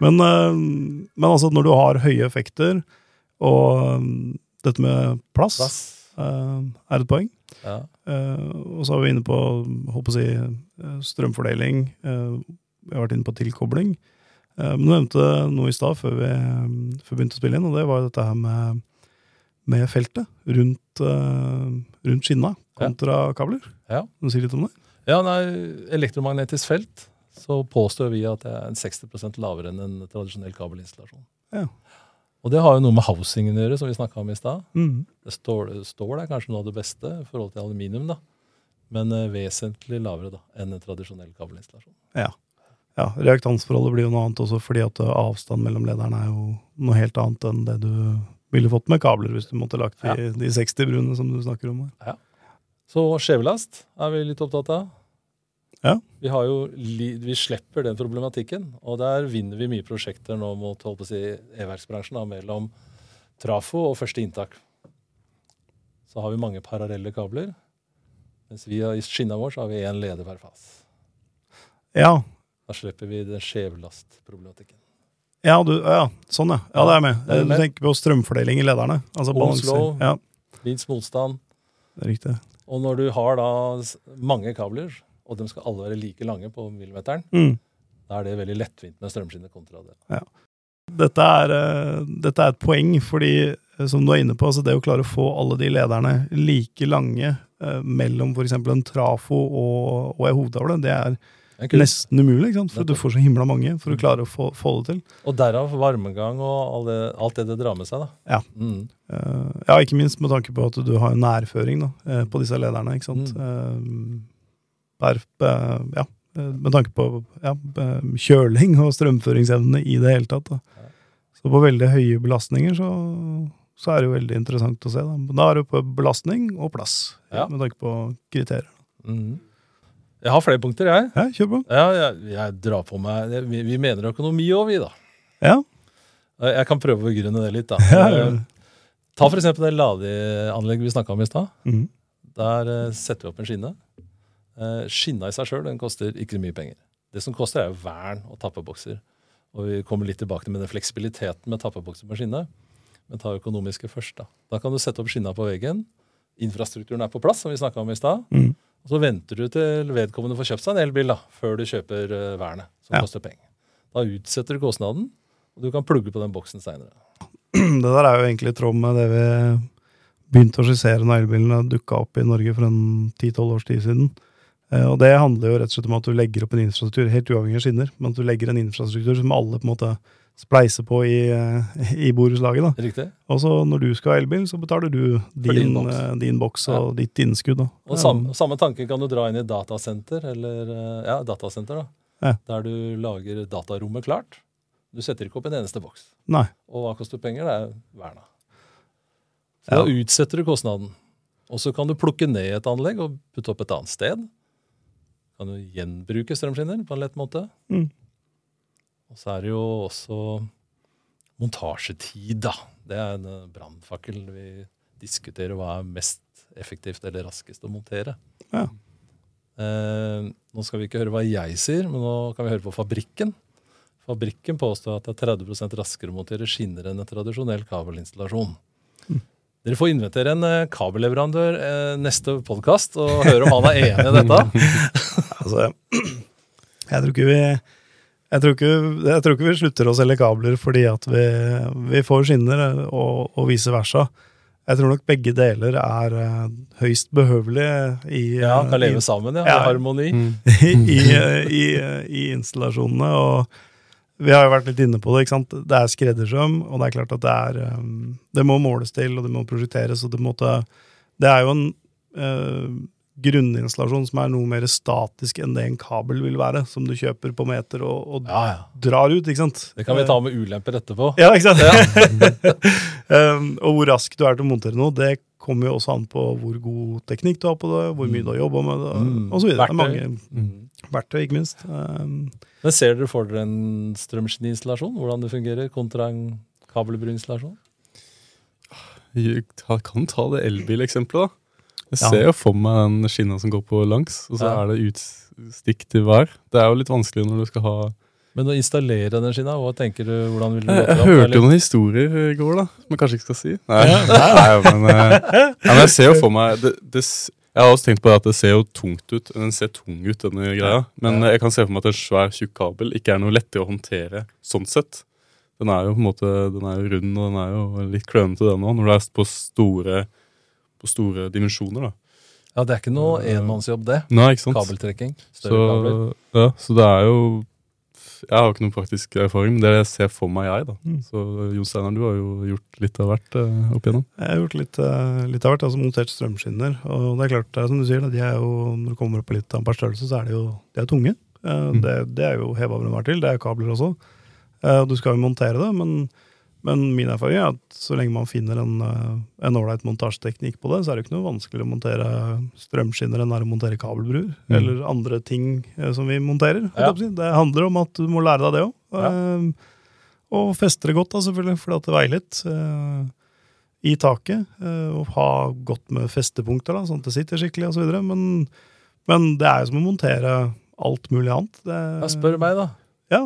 Men, eh, men altså, når du har høye effekter, og eh, dette med plass, Plass. eh, er et poeng. Ja. Og så er vi inne på, håper eh, strømfordeling. vi har vært inne på tilkobling. Men du nevnte noe i stad før, vi- før vi begynte å spille inn, og det var dette her med, med feltet rundt, rundt skinna kontra kabler. Ja. Kan du si litt om det? Ja, nei, Elektromagnetisk felt så påstår vi at det er 60% lavere enn en tradisjonell kabelinstallasjon. Ja. Og det har jo noe med housingen å gjøre, som vi snakka om i stad. Mm. Det står, stål er kanskje noe av det beste i forhold til aluminium, da. men uh, vesentlig lavere da, enn en tradisjonell kabelinstallasjon. Ja. ja. Reaktansforholdet blir jo noe annet også, fordi at avstand mellom lederne er jo noe helt annet enn det du ville fått med kabler, hvis du måtte lagt de, Ja. de 60 brune som du snakker om her. Så skjevlast er vi litt opptatt av. Ja. Vi, har jo, vi slipper den problematikken, og der vinner vi mye prosjekter nå mot holdt på å si, e-verksbransjen, mellom trafo og første inntak. Så har vi mange parallelle kabler, mens vi har, i skinna vår så har vi én leder per fas. Ja, Da slipper vi den skjevlastproblematikken. ja, du, ja, sånn ja. Ja, det er med. Du tenker på strømfordeling i lederne. Altså Ohms Ja, Minst motstand. det er riktig. Og når du har da mange kabler, og de skal alle være like lange på millimeteren, Mm. da er det veldig lettvint med strømskinner kontra det. Dette, er, eh, dette er et poeng, fordi eh, som du er inne på, altså det å klare å få alle de lederne like lange eh, mellom f.eks. en trafo og, og ei hovedtavle, det er nesten umulig. ikke sant? For du får så himla mange for å klare å få, få det til. Og derav varmegang og all det, alt det det drar med seg. da. Ja. Mm. Eh, ja, ikke minst med tanke på at du har nærføring da, på disse lederne. ikke sant? Mm. Eh, per, eh, ja, eh, med tanke på ja, eh, kjøling og strømføringsevne i det hele tatt. Da. Så på veldig høye belastninger så, så er det jo veldig interessant å se. Da, Men da er det på belastning og plass, Ja. med tanke på kriterier. Mm. Jeg har flere punkter, jeg. Ja, kjør på. Ja, jeg, jeg drar på meg Vi, vi mener økonomi òg, vi, da. Ja. Jeg jeg kan prøve å begrunne det litt. da. Ja. Eh, Ta for eksempel det ladeanlegget vi snakka om i stad. Mm. Der eh, setter vi opp en skinne. Eh, skinna i seg sjøl koster ikke mye penger. Det som koster, er jo vern og tappebokser. Og vi kommer litt tilbake til med den fleksibiliteten med tappebokser på skinne. Men ta økonomiske først. Da Da kan du sette opp skinna på veggen. Infrastrukturen er på plass, som vi snakka om i stad. Mm. Og så venter du til vedkommende får kjøpt seg en elbil da, før du kjøper eh, vernet, som Ja. koster penger. Da utsetter du kostnaden, og du kan plugge på den boksen seinere. Det der er jo egentlig i tråd med det vi begynte å skissere når elbilene dukka opp i Norge for en 10-12 års tid siden. Eh, Og det handler jo rett og slett om at du legger opp en infrastruktur, helt uavhengig av skinner, men at du legger en infrastruktur som alle på en måte spleiser på i, eh, i borettslaget. Riktig? Og så når du skal ha elbil, så betaler du din, din boks. eh, din boks og ditt innskudd. da. Og samme, samme tanke kan du dra inn i datasenter, eller ja, datasenter da. Ja. Der du lager datarommet klart. Du setter ikke opp en eneste boks. Nei. Og hva koster penger? Det er verna. Så Ja. da utsetter du kostnaden. Og så kan du plukke ned et anlegg og putte opp et annet sted. Kan jo gjenbruke strømskinner på en lett måte. Mm. Og så er det jo også montasjetid, da. Det er en eh, brannfakkel. Vi diskuterer hva er mest effektivt eller raskest å montere. Ja. Eh, nå skal vi ikke høre hva jeg sier, men nå kan vi høre på fabrikken. Fabrikken påstår at det er 30% raskere å montere skinner enn en tradisjonell kabelinstallasjon. Dere får invitere en eh, kabelleverandør eh, neste podkast og høre om han er enig i dette. Altså, jeg tror vi jeg tror, ikke, jeg tror ikke vi slutter å selge kabler fordi at vi, vi får skinner, og, og vice versa. Jeg tror nok begge deler er eh, høyst behøvelige i, Ja, kan leve sammen, ja. Ja. I harmoni. i, i, i installasjonene. Og vi har jo vært litt inne på det. ikke sant? Det er skreddersøm, og det er klart at det er um, Det må måles til, og det må prosjekteres. og Det, måtte, det er jo en uh, grunninstallasjon som er noe mer statisk enn det en kabel vil være, som du kjøper på meter og, og Ja, ja. drar ut. ikke sant? Det kan vi ta med ulemper etterpå. Ja, ikke sant? um, og hvor rask du er til å montere noe, det kommer jo også an på hvor god teknikk du har på det, hvor mye du har jobba med det, Mm. videre. Det er mange Mm. verktøy, ikke minst. Um, Men ser dere for dere en strømskinninstallasjon? Hvordan det fungerer kontra en kabelbruinstallasjon? Jeg kan ta det elbileksempelet. Jeg ser jo for meg den skinna som går på langs, og så Ja. er det utstikk til hver. Det er jo litt vanskelig når du skal ha Men å installere den skinna, hva tenker du, hvordan vil du Jeg, jeg hørte jo noen historier i går, da, som jeg kanskje ikke skal si. Nei, nei men, eh, ja, men jeg ser jo for meg det, det, Jeg har også tenkt på at det ser jo tungt ut. Den ser tung ut, denne greia. Men eh, jeg kan se for meg at en svær, tjukk kabel ikke er noe lettere å håndtere sånn sett. Den er jo på en måte Den er jo rund, og den er jo litt klønete, den òg, når du er på store, på store dimensjoner, da. Ja, det er ikke noe enmannsjobb, det. Nei, ikke sant? Kabeltrekking. Så, Større kabler. ja, så det er jo Jeg har ikke noen praktisk erfaring, men det jeg ser for meg, jeg, da. Mm. Så Jon Steinar, du har jo gjort litt av hvert eh, opp igjennom. Jeg har gjort litt, eh, litt av hvert, altså montert strømskinner. Og det er klart, det er som du sier, de er jo, når du kommer opp på litt ampere størrelse, så er de jo de er tunge. Eh, Mm. Det, det er jo heva over enhver til. Det er kabler også. Eh, Du skal jo montere det, men, men min erfaring er at så lenge man finner en eh, en ålreit montasjeteknikk på det, så er det ikke noe vanskelig å montere strømskinner enn å montere kabelbruer. Mm. Eller andre ting eh, som vi monterer. Ja. Det handler om at du må lære deg det òg. Og feste det godt, da, selvfølgelig, fordi at det veier litt. eh, I taket. eh, og ha godt med festepunkter, da, sånn at det sitter skikkelig osv. Men, men det er jo som å montere alt mulig annet. Det, Ja, spør meg, da. Ja,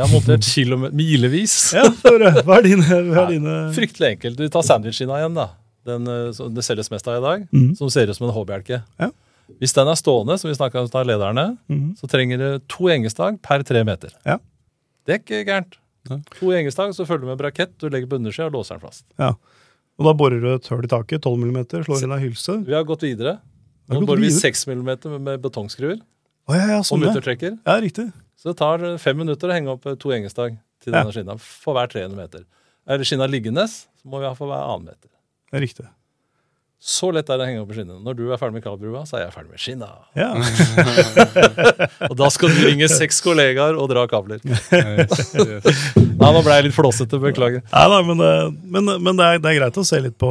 Jeg har montert kilometer, milevis. ja hva er dine, hva er dine Fryktelig enkelt. Du tar sandwichskinna igjen, da. Den eh, det selges mest av i dag. Mm. Som ser ut som en H-bjelke. Ja. Hvis den er stående, som vi snakka om av lederne, mm. så trenger du to gjengestag per tre meter. Ja. Det er ikke gærent. Ja. To gjengestag, så følger du med brakett, du legger på undersida og låser den fast. Ja. Og da borer du et hull i taket, 12 mm, slår inn ei hylse. Vi har gått videre. Nå borer vi 6 mm med, betongskruer Å ja, ja, sånn og muttertrekker. ja, riktig. Så det tar eh, fem minutter å henge opp eh, to gjengestag til Ja. denne skinna for hver 300 meter. Er skinna liggende, så må vi ha for hver annen meter. Det er riktig. Så lett er det å henge opp skinnene. Når du er ferdig med kabelbrua, så er jeg ferdig med skinna. Ja. Og da skal du ringe seks kollegaer og dra kabler. Nei, nå ble jeg litt flåsete, beklager. Nei, nei, men, det- men, men det, er, det er greit å se litt på,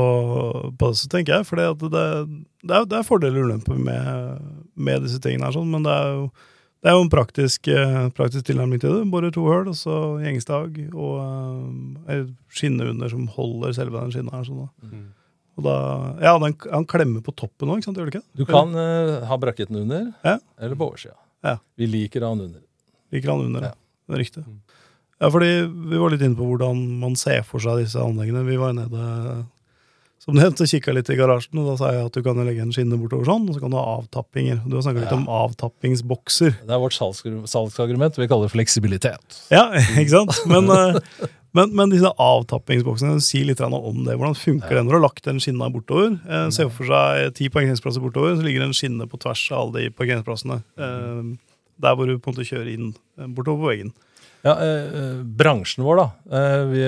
på det, så tenker jeg. For det, det, det er fordeler og ulemper med, med disse tingene. her, sånn, Men det er jo, det er jo en praktisk, eh, praktisk tilnærming til det. Bare to høl, og så gjengstag og eh, ei skinne under som holder selve den skinna. her. Sånn, da. Mm. Og da, ja, den, Han klemmer på toppen òg, gjør det ikke? Du kan uh, ha brakketen under Ja. eller på oversida. Ja. Vi liker han under. Liker han under, Ja. ja. Det er riktig. Mm. Ja, fordi vi var litt inne på hvordan man ser for seg disse anleggene. Vi var nede som nevnt, og kikka litt i garasjen, og da sa jeg at du kan legge en skinne bortover sånn, og så kan du ha avtappinger. Du har snakka litt Ja. om avtappingsbokser. Det er vårt salgsargument. Vi kaller det fleksibilitet. Ja, ikke sant? Men, eh, men, men disse avtappingsboksene, si litt om det. Hvordan funker det når du har lagt den skinna bortover? Eh, Se for seg ti parkeringsplasser bortover, så ligger det en skinne på tvers av alle de parkeringsplassene. Eh, der hvor du på en måte kjører inn bortover på veggen. Ja, eh, Bransjen vår, da. Eh, vi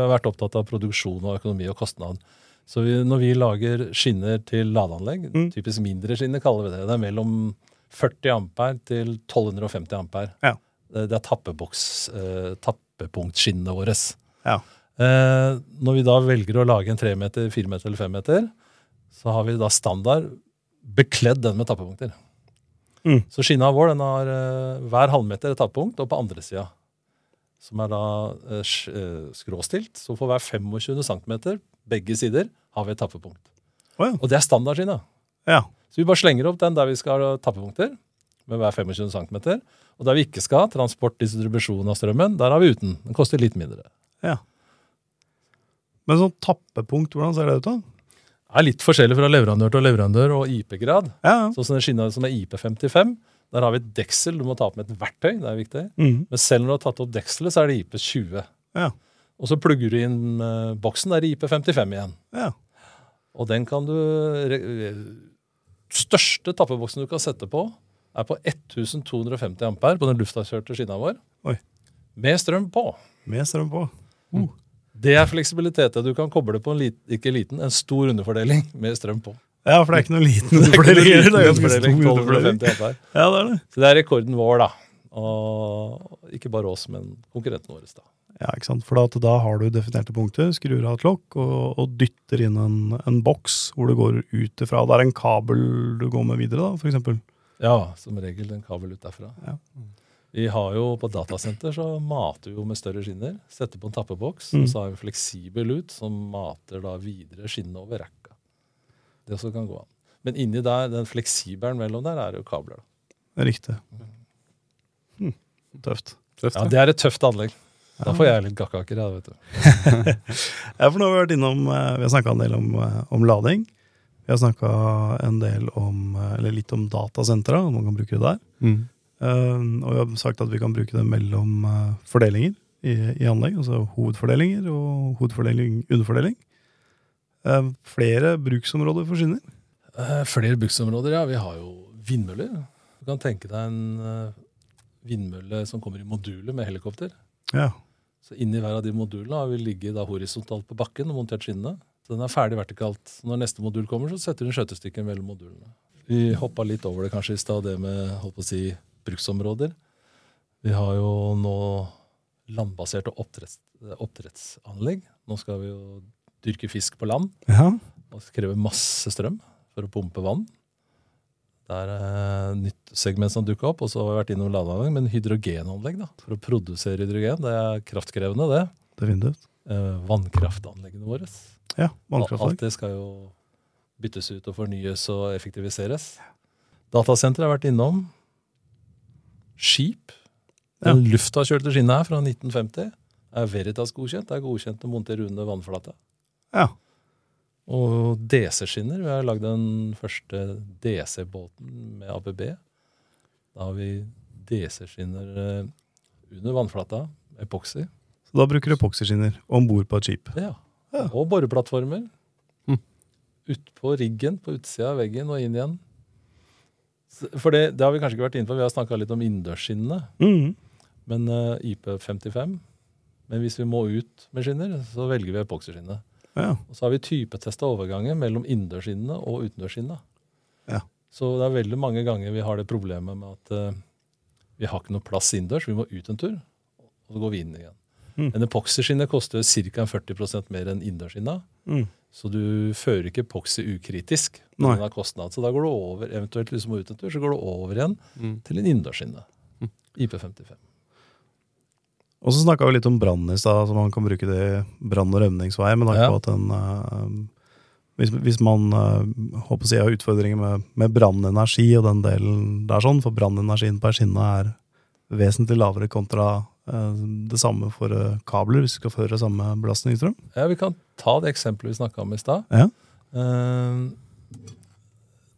har vært opptatt av produksjon og økonomi og kostnad. Så vi, når vi lager skinner til ladeanlegg, Mm. typisk mindre skinner kaller vi det, det er mellom 40 ampere til 1250 ampere. Ja. Det, det er tappeboks, eh, tappepunktskinnene våre. Ja. Eh, når vi da velger å lage en 3 meter, 4 meter eller 5 meter, så har vi da standard bekledd den med tappepunkter. Mm. Så skinna vår den har eh, hver halvmeter et tappepunkt, og på andre sida som er da eh, eh, skråstilt. Så for hver 25 cm, begge sider, har vi et tappepunkt. Oh, ja. Og det er standardskinna. Ja. Så vi bare slenger opp den der vi skal ha tappepunkter, med hver 25 cm. Og der vi ikke skal ha transport, distribusjon av strømmen, der har vi uten. Den koster litt mindre. Ja. Men sånn tappepunkt, hvordan ser det ut da? Det er litt forskjellig fra leverandør til leverandør og IP-grad. Ja, Sånn som sånn skinna som er IP55, der har vi et deksel du må ta opp med et verktøy. det er viktig. Mm. Men selv når du har tatt opp dekselet, så er det IP20. Ja. Og så plugger du inn eh, boksen, der i IP55 igjen. ja. Og den kan du re- Største tappeboksen du kan sette på, er på 1250 ampere på den luftakjørte skinna vår. Oi. Med strøm på. Med strøm på. Det er fleksibilitet. Du kan koble på en lit, ikke liten, en stor underfordeling med strøm på. Ja, for det er ikke noe liten Det er underfordeling. liten Det er ganske underfordeling, stor underfordeling. Ja, det er det. Så det er rekorden vår, da. Og ikke bare oss, men konkurrenten vår. da. Ja, ikke sant? For da, da har du definerte punkter, skrur av et lokk og, og dytter inn en, en boks hvor du går ut ifra. Det er en kabel du går med videre, da, for eksempel. Ja, som regel en kabel ut derfra. Ja. Vi har jo På datasenter så mater vi jo med større skinner. Setter på en tappeboks, Mm. og så har vi fleksibel ut som mater da videre skinnet over rekka. Det som kan gå an. Men inni der, den fleksibelen mellom der, er jo kabler. da. Riktig. Mm. Tøft. Tøft, Ja, Det er et tøft anlegg. Da får jeg litt gakkaker. Ja, vet du. Ja, for nå har vi vært innom eh, Vi har snakka en del om, eh, om lading. Vi har snakka en del om eh, Eller litt om datasentra, om man kan bruke det der. Mm. Uh, og vi har sagt at vi kan bruke det mellom fordelinger i, i anlegg. Altså hovedfordelinger og hovedfordeling, underfordeling. Uh, flere bruksområder for skinner. Eh, flere bruksområder, ja. Vi har jo vindmøller. Du kan tenke deg en vindmølle som kommer i moduler med helikopter. Ja. Så Inni hver av de modulene har vi ligget horisontalt på bakken og montert skinnene. Så den er ferdig vertikalt. Når neste modul kommer, så setter du en skjøtestykke mellom modulene. Vi hoppa litt over det kanskje i stad, det med holdt på å si, bruksområder. Vi har jo nå landbaserte oppdretts, oppdrettsanlegg. Nå skal vi jo dyrke fisk på land. ja. Og krever masse strøm for å pumpe vann. Det er et nytt segment som dukka opp, og så har vi vært innom ladeanlegg, men hydrogenanlegg da, for å produsere hydrogen. Det er kraftkrevende, det. Definitivt. Eh, vannkraftanleggene våre. Ja, vannkraftanlegg. Alt det skal jo byttes ut og fornyes og effektiviseres. Datasenteret har vært innom. Skip. Den luftakjørte skinnet her fra 1950 er Veritas godkjent. Det er godkjent å montere under vannflata. Ja. Og DC-skinner. Vi har lagd den første DC-båten med ABB. Da har vi DC-skinner eh, under vannflata. Epoxy. Så da bruker du epoxyskinner om bord på et skip. Ja. Ja. Og boreplattformer. Mm. Utpå riggen, på utsida av veggen og inn igjen. For det, det har vi kanskje ikke vært inne på. Vi har snakka litt om innendørsskinnene. Mm. Men uh, IP55 Men hvis vi må ut med skinner, så velger vi epoxyskinnet. Ja. Og så har vi typetesta overganger mellom innendørsskinnene og utendørsskinnene. Ja. Så det er veldig mange ganger vi har det problemet med at uh, vi har ikke noe plass innendørs. Vi må ut en tur, og så går vi inn igjen. Mm. En epoxyskinne koster ca. 40 mer enn innendørsskinna. Mm. Så du fører ikke epoxy ukritisk Nei. kostnad. Så da går du over, eventuelt hvis du må ut en tur, så går du over igjen Mm. til en innendørsskinne. Mm. IP55. Og så snakka vi litt om brann i stad, så man kan bruke det i brann- og rømningsvei. Men Ja. at den, uh, hvis, hvis man uh, håper å si, har utfordringer med, med brannenergi og den delen der, sånn, for brannenergien på ei skinne er vesentlig lavere kontra uh, det samme for eh, kabler, hvis du skal føre samme belastningsstrøm. Ja, Vi kan ta det eksempelet vi snakka om i stad. Ja. Eh,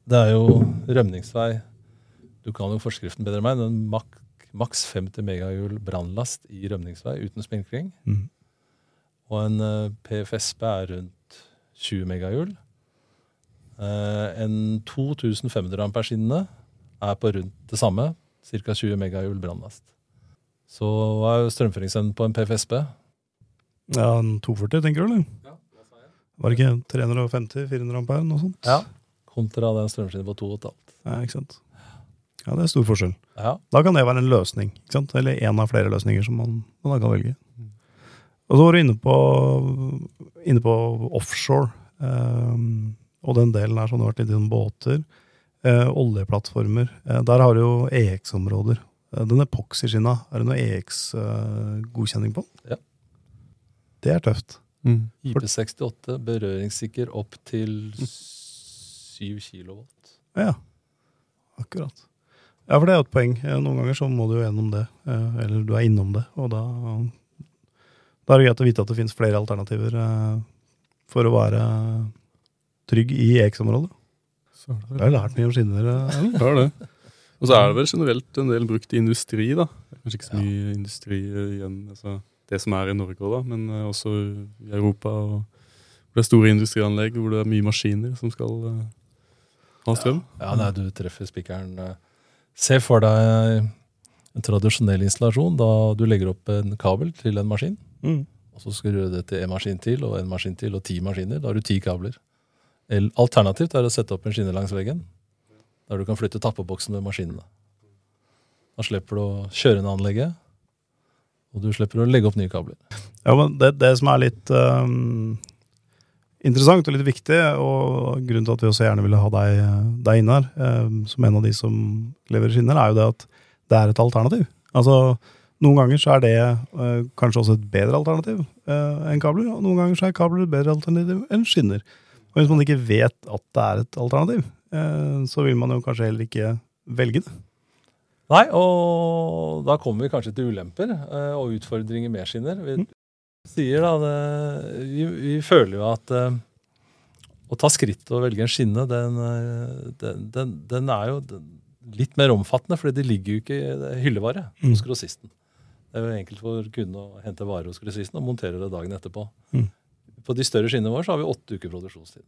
Det er jo rømningsvei. Du kan jo forskriften bedre enn meg. men mak maks 50 megahjul brannlast i rømningsvei uten spinkling. Mm. Og en PFSB PFSP er rundt 20 megahjul. Eh, en 2500 amperskinne er på rundt det samme. Ca. 20 megahjul brannlast. Så hva er strømføringsevnen på en PFSB? Ja, en 240, tenker du, eller? Var det ikke 350-400 ampere, noe sånt? Ja. Kontra den strømskinnen på 2,5. Ja, ikke sant? Ja, det er stor forskjell. Ja. Da kan det være en løsning, ikke sant? eller en av flere løsninger som man, man da kan velge. Og så var du inne på, inne på offshore, um, og den delen her som du har vært innom båter, Uh, oljeplattformer. Uh, der har du jo EX-områder. Uh, den epoxyskinna, er det noe EX-godkjenning på? Ja. Det er tøft. Mm. IP68 berøringssikker opp til 7 kilowatt. Ja, akkurat. Ja, for det er jo et poeng. Noen ganger så må du jo gjennom det, eh, eller du er innom det, og da, da er det greit å vite at det finnes flere alternativer eh, for å være trygg i EX-området. Så Jeg har lært mye om skinner. eh. Ja, det. Og så er det vel generelt en del brukt i industri, da. Det er Kanskje ikke så mye industri igjen, altså det som er i Norge òg, da, men også i Europa. og hvor Det er store industrianlegg hvor det er mye maskiner som skal ha strøm. Ja, nei, du treffer spikeren. Eh. Se for deg en tradisjonell installasjon da du legger opp en kabel til en maskin. Mm. Og så skal du gjøre det til en maskin til og en maskin til og ti maskiner. Da har du ti kabler. Alternativt er å sette opp en skinne langs veggen, der du kan flytte tappeboksen med maskinene. Da slipper du å kjøre inn anlegget, og du slipper å legge opp nye kabler. Ja, men det, det som er litt ehm, interessant og litt viktig, og grunnen til at vi også gjerne ville ha deg, deg inn her, ehm, som en av de som leverer skinner, er jo det at det er et alternativ. Altså, noen ganger så er det eh, kanskje også et bedre alternativ eh, enn kabler, og noen ganger så er kabler et bedre alternativ enn skinner. Og hvis man ikke vet at det er et alternativ, eh, så vil man jo kanskje heller ikke velge det. Nei, og da kommer vi kanskje til ulemper eh, og utfordringer med skinner. Vi Mm. Sier da det, vi, vi føler jo at eh, å ta skritt og velge en skinne, den, eh, den, den, den er jo litt mer omfattende, for det ligger jo ikke i hyllevare Mm. hos grossisten. Det er jo enkelt for kunden å hente varer hos grossisten og montere det dagen etterpå. Mm. På de større skinnene våre så har vi åtte uker produksjonstid.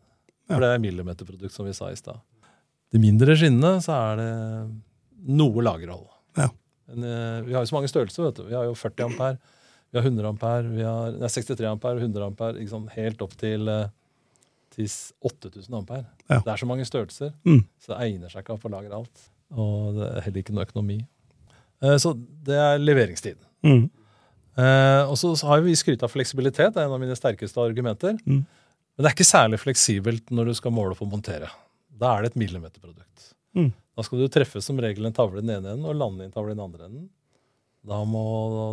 Ja. For det er millimeterprodukt, som vi sa i stad. De mindre skinnene så er det noe lagerhold. Ja. Men, eh, vi har jo så mange størrelser. vet du. Vi har jo 40 ampere, vi har 100 ampere, vi har nei, 63 ampere, 100 ampere, sant? helt opp til, eh, til 8000 ampere. Ja. Det er så mange størrelser, Mm. så det egner seg ikke å få lagre alt. Og det er heller ikke noe økonomi. Eh, Så det er leveringstid. Mm. Eh, og så har vi skrytt av fleksibilitet, det er en av mine sterkeste argumenter. Mm. Men det er ikke særlig fleksibelt når du skal måle for å montere. Da er det et millimeterprodukt. Mm. Da skal du treffe som regel en tavle i den ene enden og lande i en tavle i den andre enden. Da må,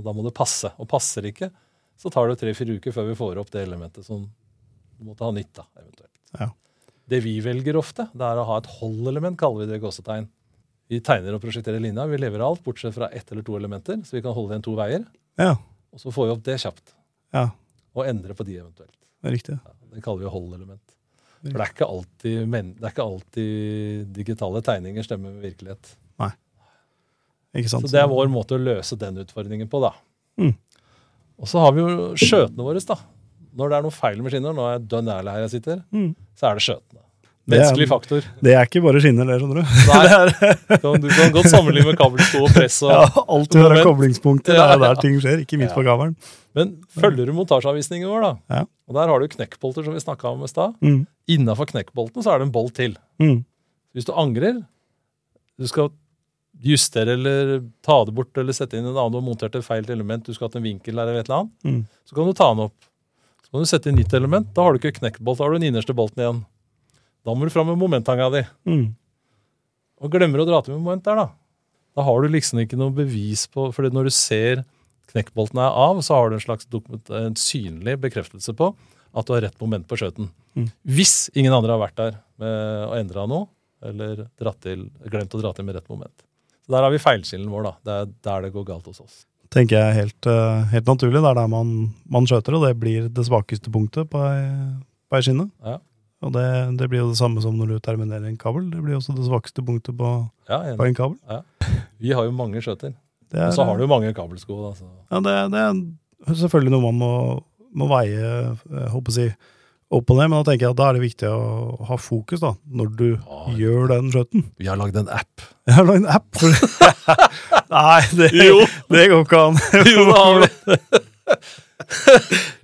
da må det passe. Og passer ikke, så tar det tre-fire uker før vi får opp det elementet som du måtte ha nytte av. eventuelt. Ja. Det vi velger ofte, det er å ha et holdelement, kaller vi det i gåsetegn. Vi tegner og prosjekterer linja. Vi lever alt, bortsett fra ett eller to elementer, så vi kan holde igjen to veier. Ja. Og så får vi opp det kjapt, ja. og endre på de eventuelt. Det er riktig. Ja, det kaller vi holdelement. For det er ikke alltid, det er ikke alltid digitale tegninger stemmer med virkelighet. Sant? Så det er vår måte å løse den utfordringen på, da. Mm. Og så har vi jo skjøtene våre, da. Når det er noe feil med skinner, nå er jeg dønn ærlig her jeg sitter, Mm. så er det skjøtene. Menneskelig faktor. Det er ikke bare skinner, det, skjønner du. Nei, du kan, godt sammenligne med kabelsko og press. Og, Ja, alt du har av koblingspunkter, det er der ting skjer. Ikke midt Ja. på gavlen. Men følger du montasjeavvisningen vår, da, Ja. og der har du knekkbolter, som vi snakka om i stad. Mm. Innafor knekkbolten så er det en bolt til. Mm. Hvis du angrer, du skal justere eller ta det bort eller sette inn en annen og montert et feil element, du skal ha hatt en vinkel der eller et eller annet, Mm. så kan du ta den opp. Så kan du sette inn nytt element. Da har du ikke knekkbolt, da har du den innerste bolten igjen. Da må du fram med momenttanga di. Mm. Og glemmer å dra til med moment der, da. Da har du liksom ikke noe bevis på For når du ser knekkbolten er av, så har du en slags en synlig bekreftelse på at du har rett moment på skjøten. Mm. Hvis ingen andre har vært der med å endre noe, eller dratt til, glemt å dra til med rett moment. Der har vi feilskillen vår, da. Det er der det går galt hos oss. Tenker jeg helt, eh, helt naturlig. Det er der man, man skjøter, og det blir det svakeste punktet på ei, på ei skinne. Ja. Og det, det blir jo det samme som når du terminerer en kabel. Det blir også det svakeste punktet på, Ja, på en kabel. Vi har jo mange skjøter. Og så har du jo mange kabelsko. Da, så. ja, det, det er selvfølgelig noe man må, må veie jeg håper å si, opp og ned, men da tenker jeg at da er det viktig å ha fokus da, når du Ja. gjør den skjøten. Vi har lagd en app. Jeg har lagd en app Nei, det, det går ikke an. Jo, det har vi.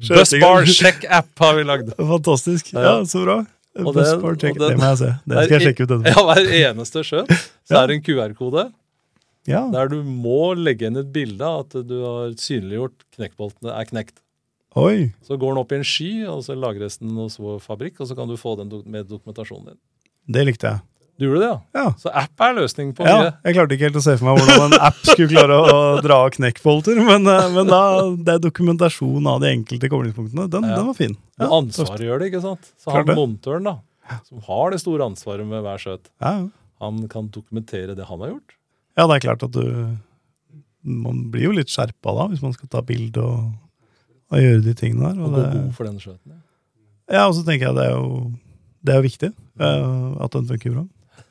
Busbar check-app har vi lagd. Fantastisk. Ja. Så bra. Det, Best den- check. den- det må jeg se. Det skal jeg sjekke ut etterpå. Ja, Hver eneste skjøt så er det en QR-kode Ja. der du må legge inn et bilde av at du har synliggjort knekkboltene er knekt. Oi, Så går den opp i en sky, og så lagres den hos vår fabrikk, og så kan du få den med dokumentasjonen din. det likte jeg. Du gjorde det, ja? Ja. Så app er løsning på ja. Jeg klarte ikke helt å se for meg hvordan en app skulle klare å dra av knekkbolter, men, eh, men da, det er dokumentasjon av de enkelte koblingspunktene. Den, Ja. den var fin. Ja, Og ansvaret gjør det, ikke sant? Så Klart han montøren, da, som har det store ansvaret med hver skjøt, ja. han kan dokumentere det han har gjort. ja, det er klart at du Man blir jo litt skjerpa da, hvis man skal ta bilde og, og gjøre de tingene der. Og Og gå god for den skjøten. ja. og så tenker jeg det er jo det er jo viktig uh, at den funker bra.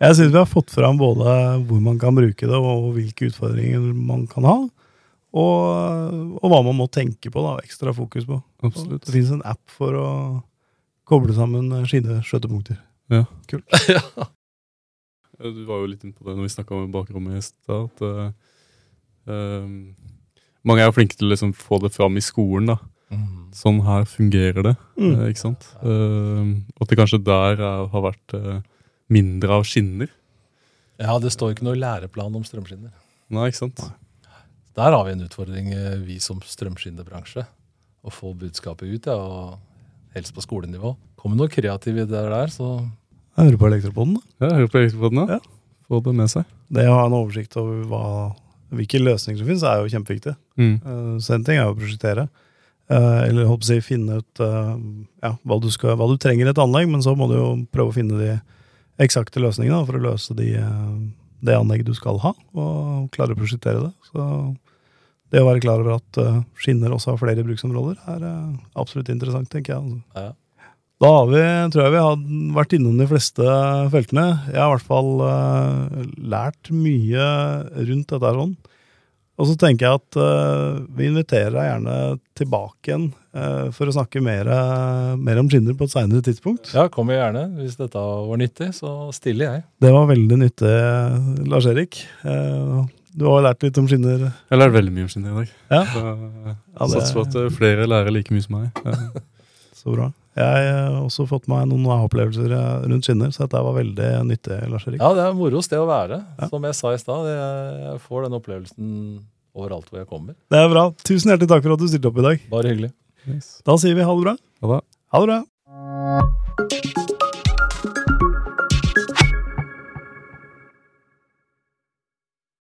Jeg syns vi har fått fram både hvor man kan bruke det, og hvilke utfordringer man kan ha. Og, og hva man må tenke på, da, ekstra fokus på. Absolutt. Det finnes en app for å koble sammen skinneskjøtepunkter. Ja. Kult. Ja, Du var jo litt inne på det når vi snakka med bakrommet i stad. At eh, mange er jo flinke til å liksom få det fram i skolen. da. Sånn her fungerer det. Mm. eh, ikke sant? Eh, og at det kanskje der er, har vært eh, mindre av skinner. Ja, det står ikke noe læreplan om strømskinner. Nei, ikke sant? Der har vi en utfordring, eh, vi som strømskinnebransje. Å få budskapet ut, ja, og helst på skolenivå. Kommer noe kreative ideer der, så Jeg hører på Elektropoden. da. Ja, hører på Elektropoden, Ja. ja. Få det med seg. Det å ha en oversikt over hva, hvilke løsninger som finnes, er jo kjempeviktig. Mm. Uh, så en ting er å prosjektere. Uh, eller å si, finne ut uh, ja, hva, du skal, hva du trenger i et anlegg, men så må du jo prøve å finne de eksakte løsningene da, for å løse de, det anlegget du skal ha, og klare å prosjektere det. Så det å være klar over at skinner også har flere bruksområder, er absolutt interessant, tenker jeg. Altså. Ja. Da har vi, tror jeg vi har vært innom de fleste feltene. Jeg har i hvert fall uh, lært mye rundt dette sånn. Og så tenker jeg at uh, vi inviterer deg gjerne tilbake igjen uh, for å snakke mer, mer om skinner på et seinere tidspunkt. Ja, kommer gjerne. Hvis dette var nyttig, så stiller jeg. Det var veldig nyttig, Lars-Erik. Du har lært litt om skinner? Jeg har lært veldig mye om skinner i dag. Ja. Så, Ja, det- Satser på at flere lærer like mye som meg. Ja. Så bra. Jeg har også fått meg noen opplevelser rundt skinner, så dette var veldig nyttig, Lars-Erik. Ja, det er moro sted å være. Ja. Som jeg sa i stad, jeg, jeg får den opplevelsen overalt hvor jeg kommer. Det er bra. Tusen hjertelig takk for at du stilte opp i dag. Bare hyggelig. Yes. Da sier vi ha det bra. Ha det. Ha det bra.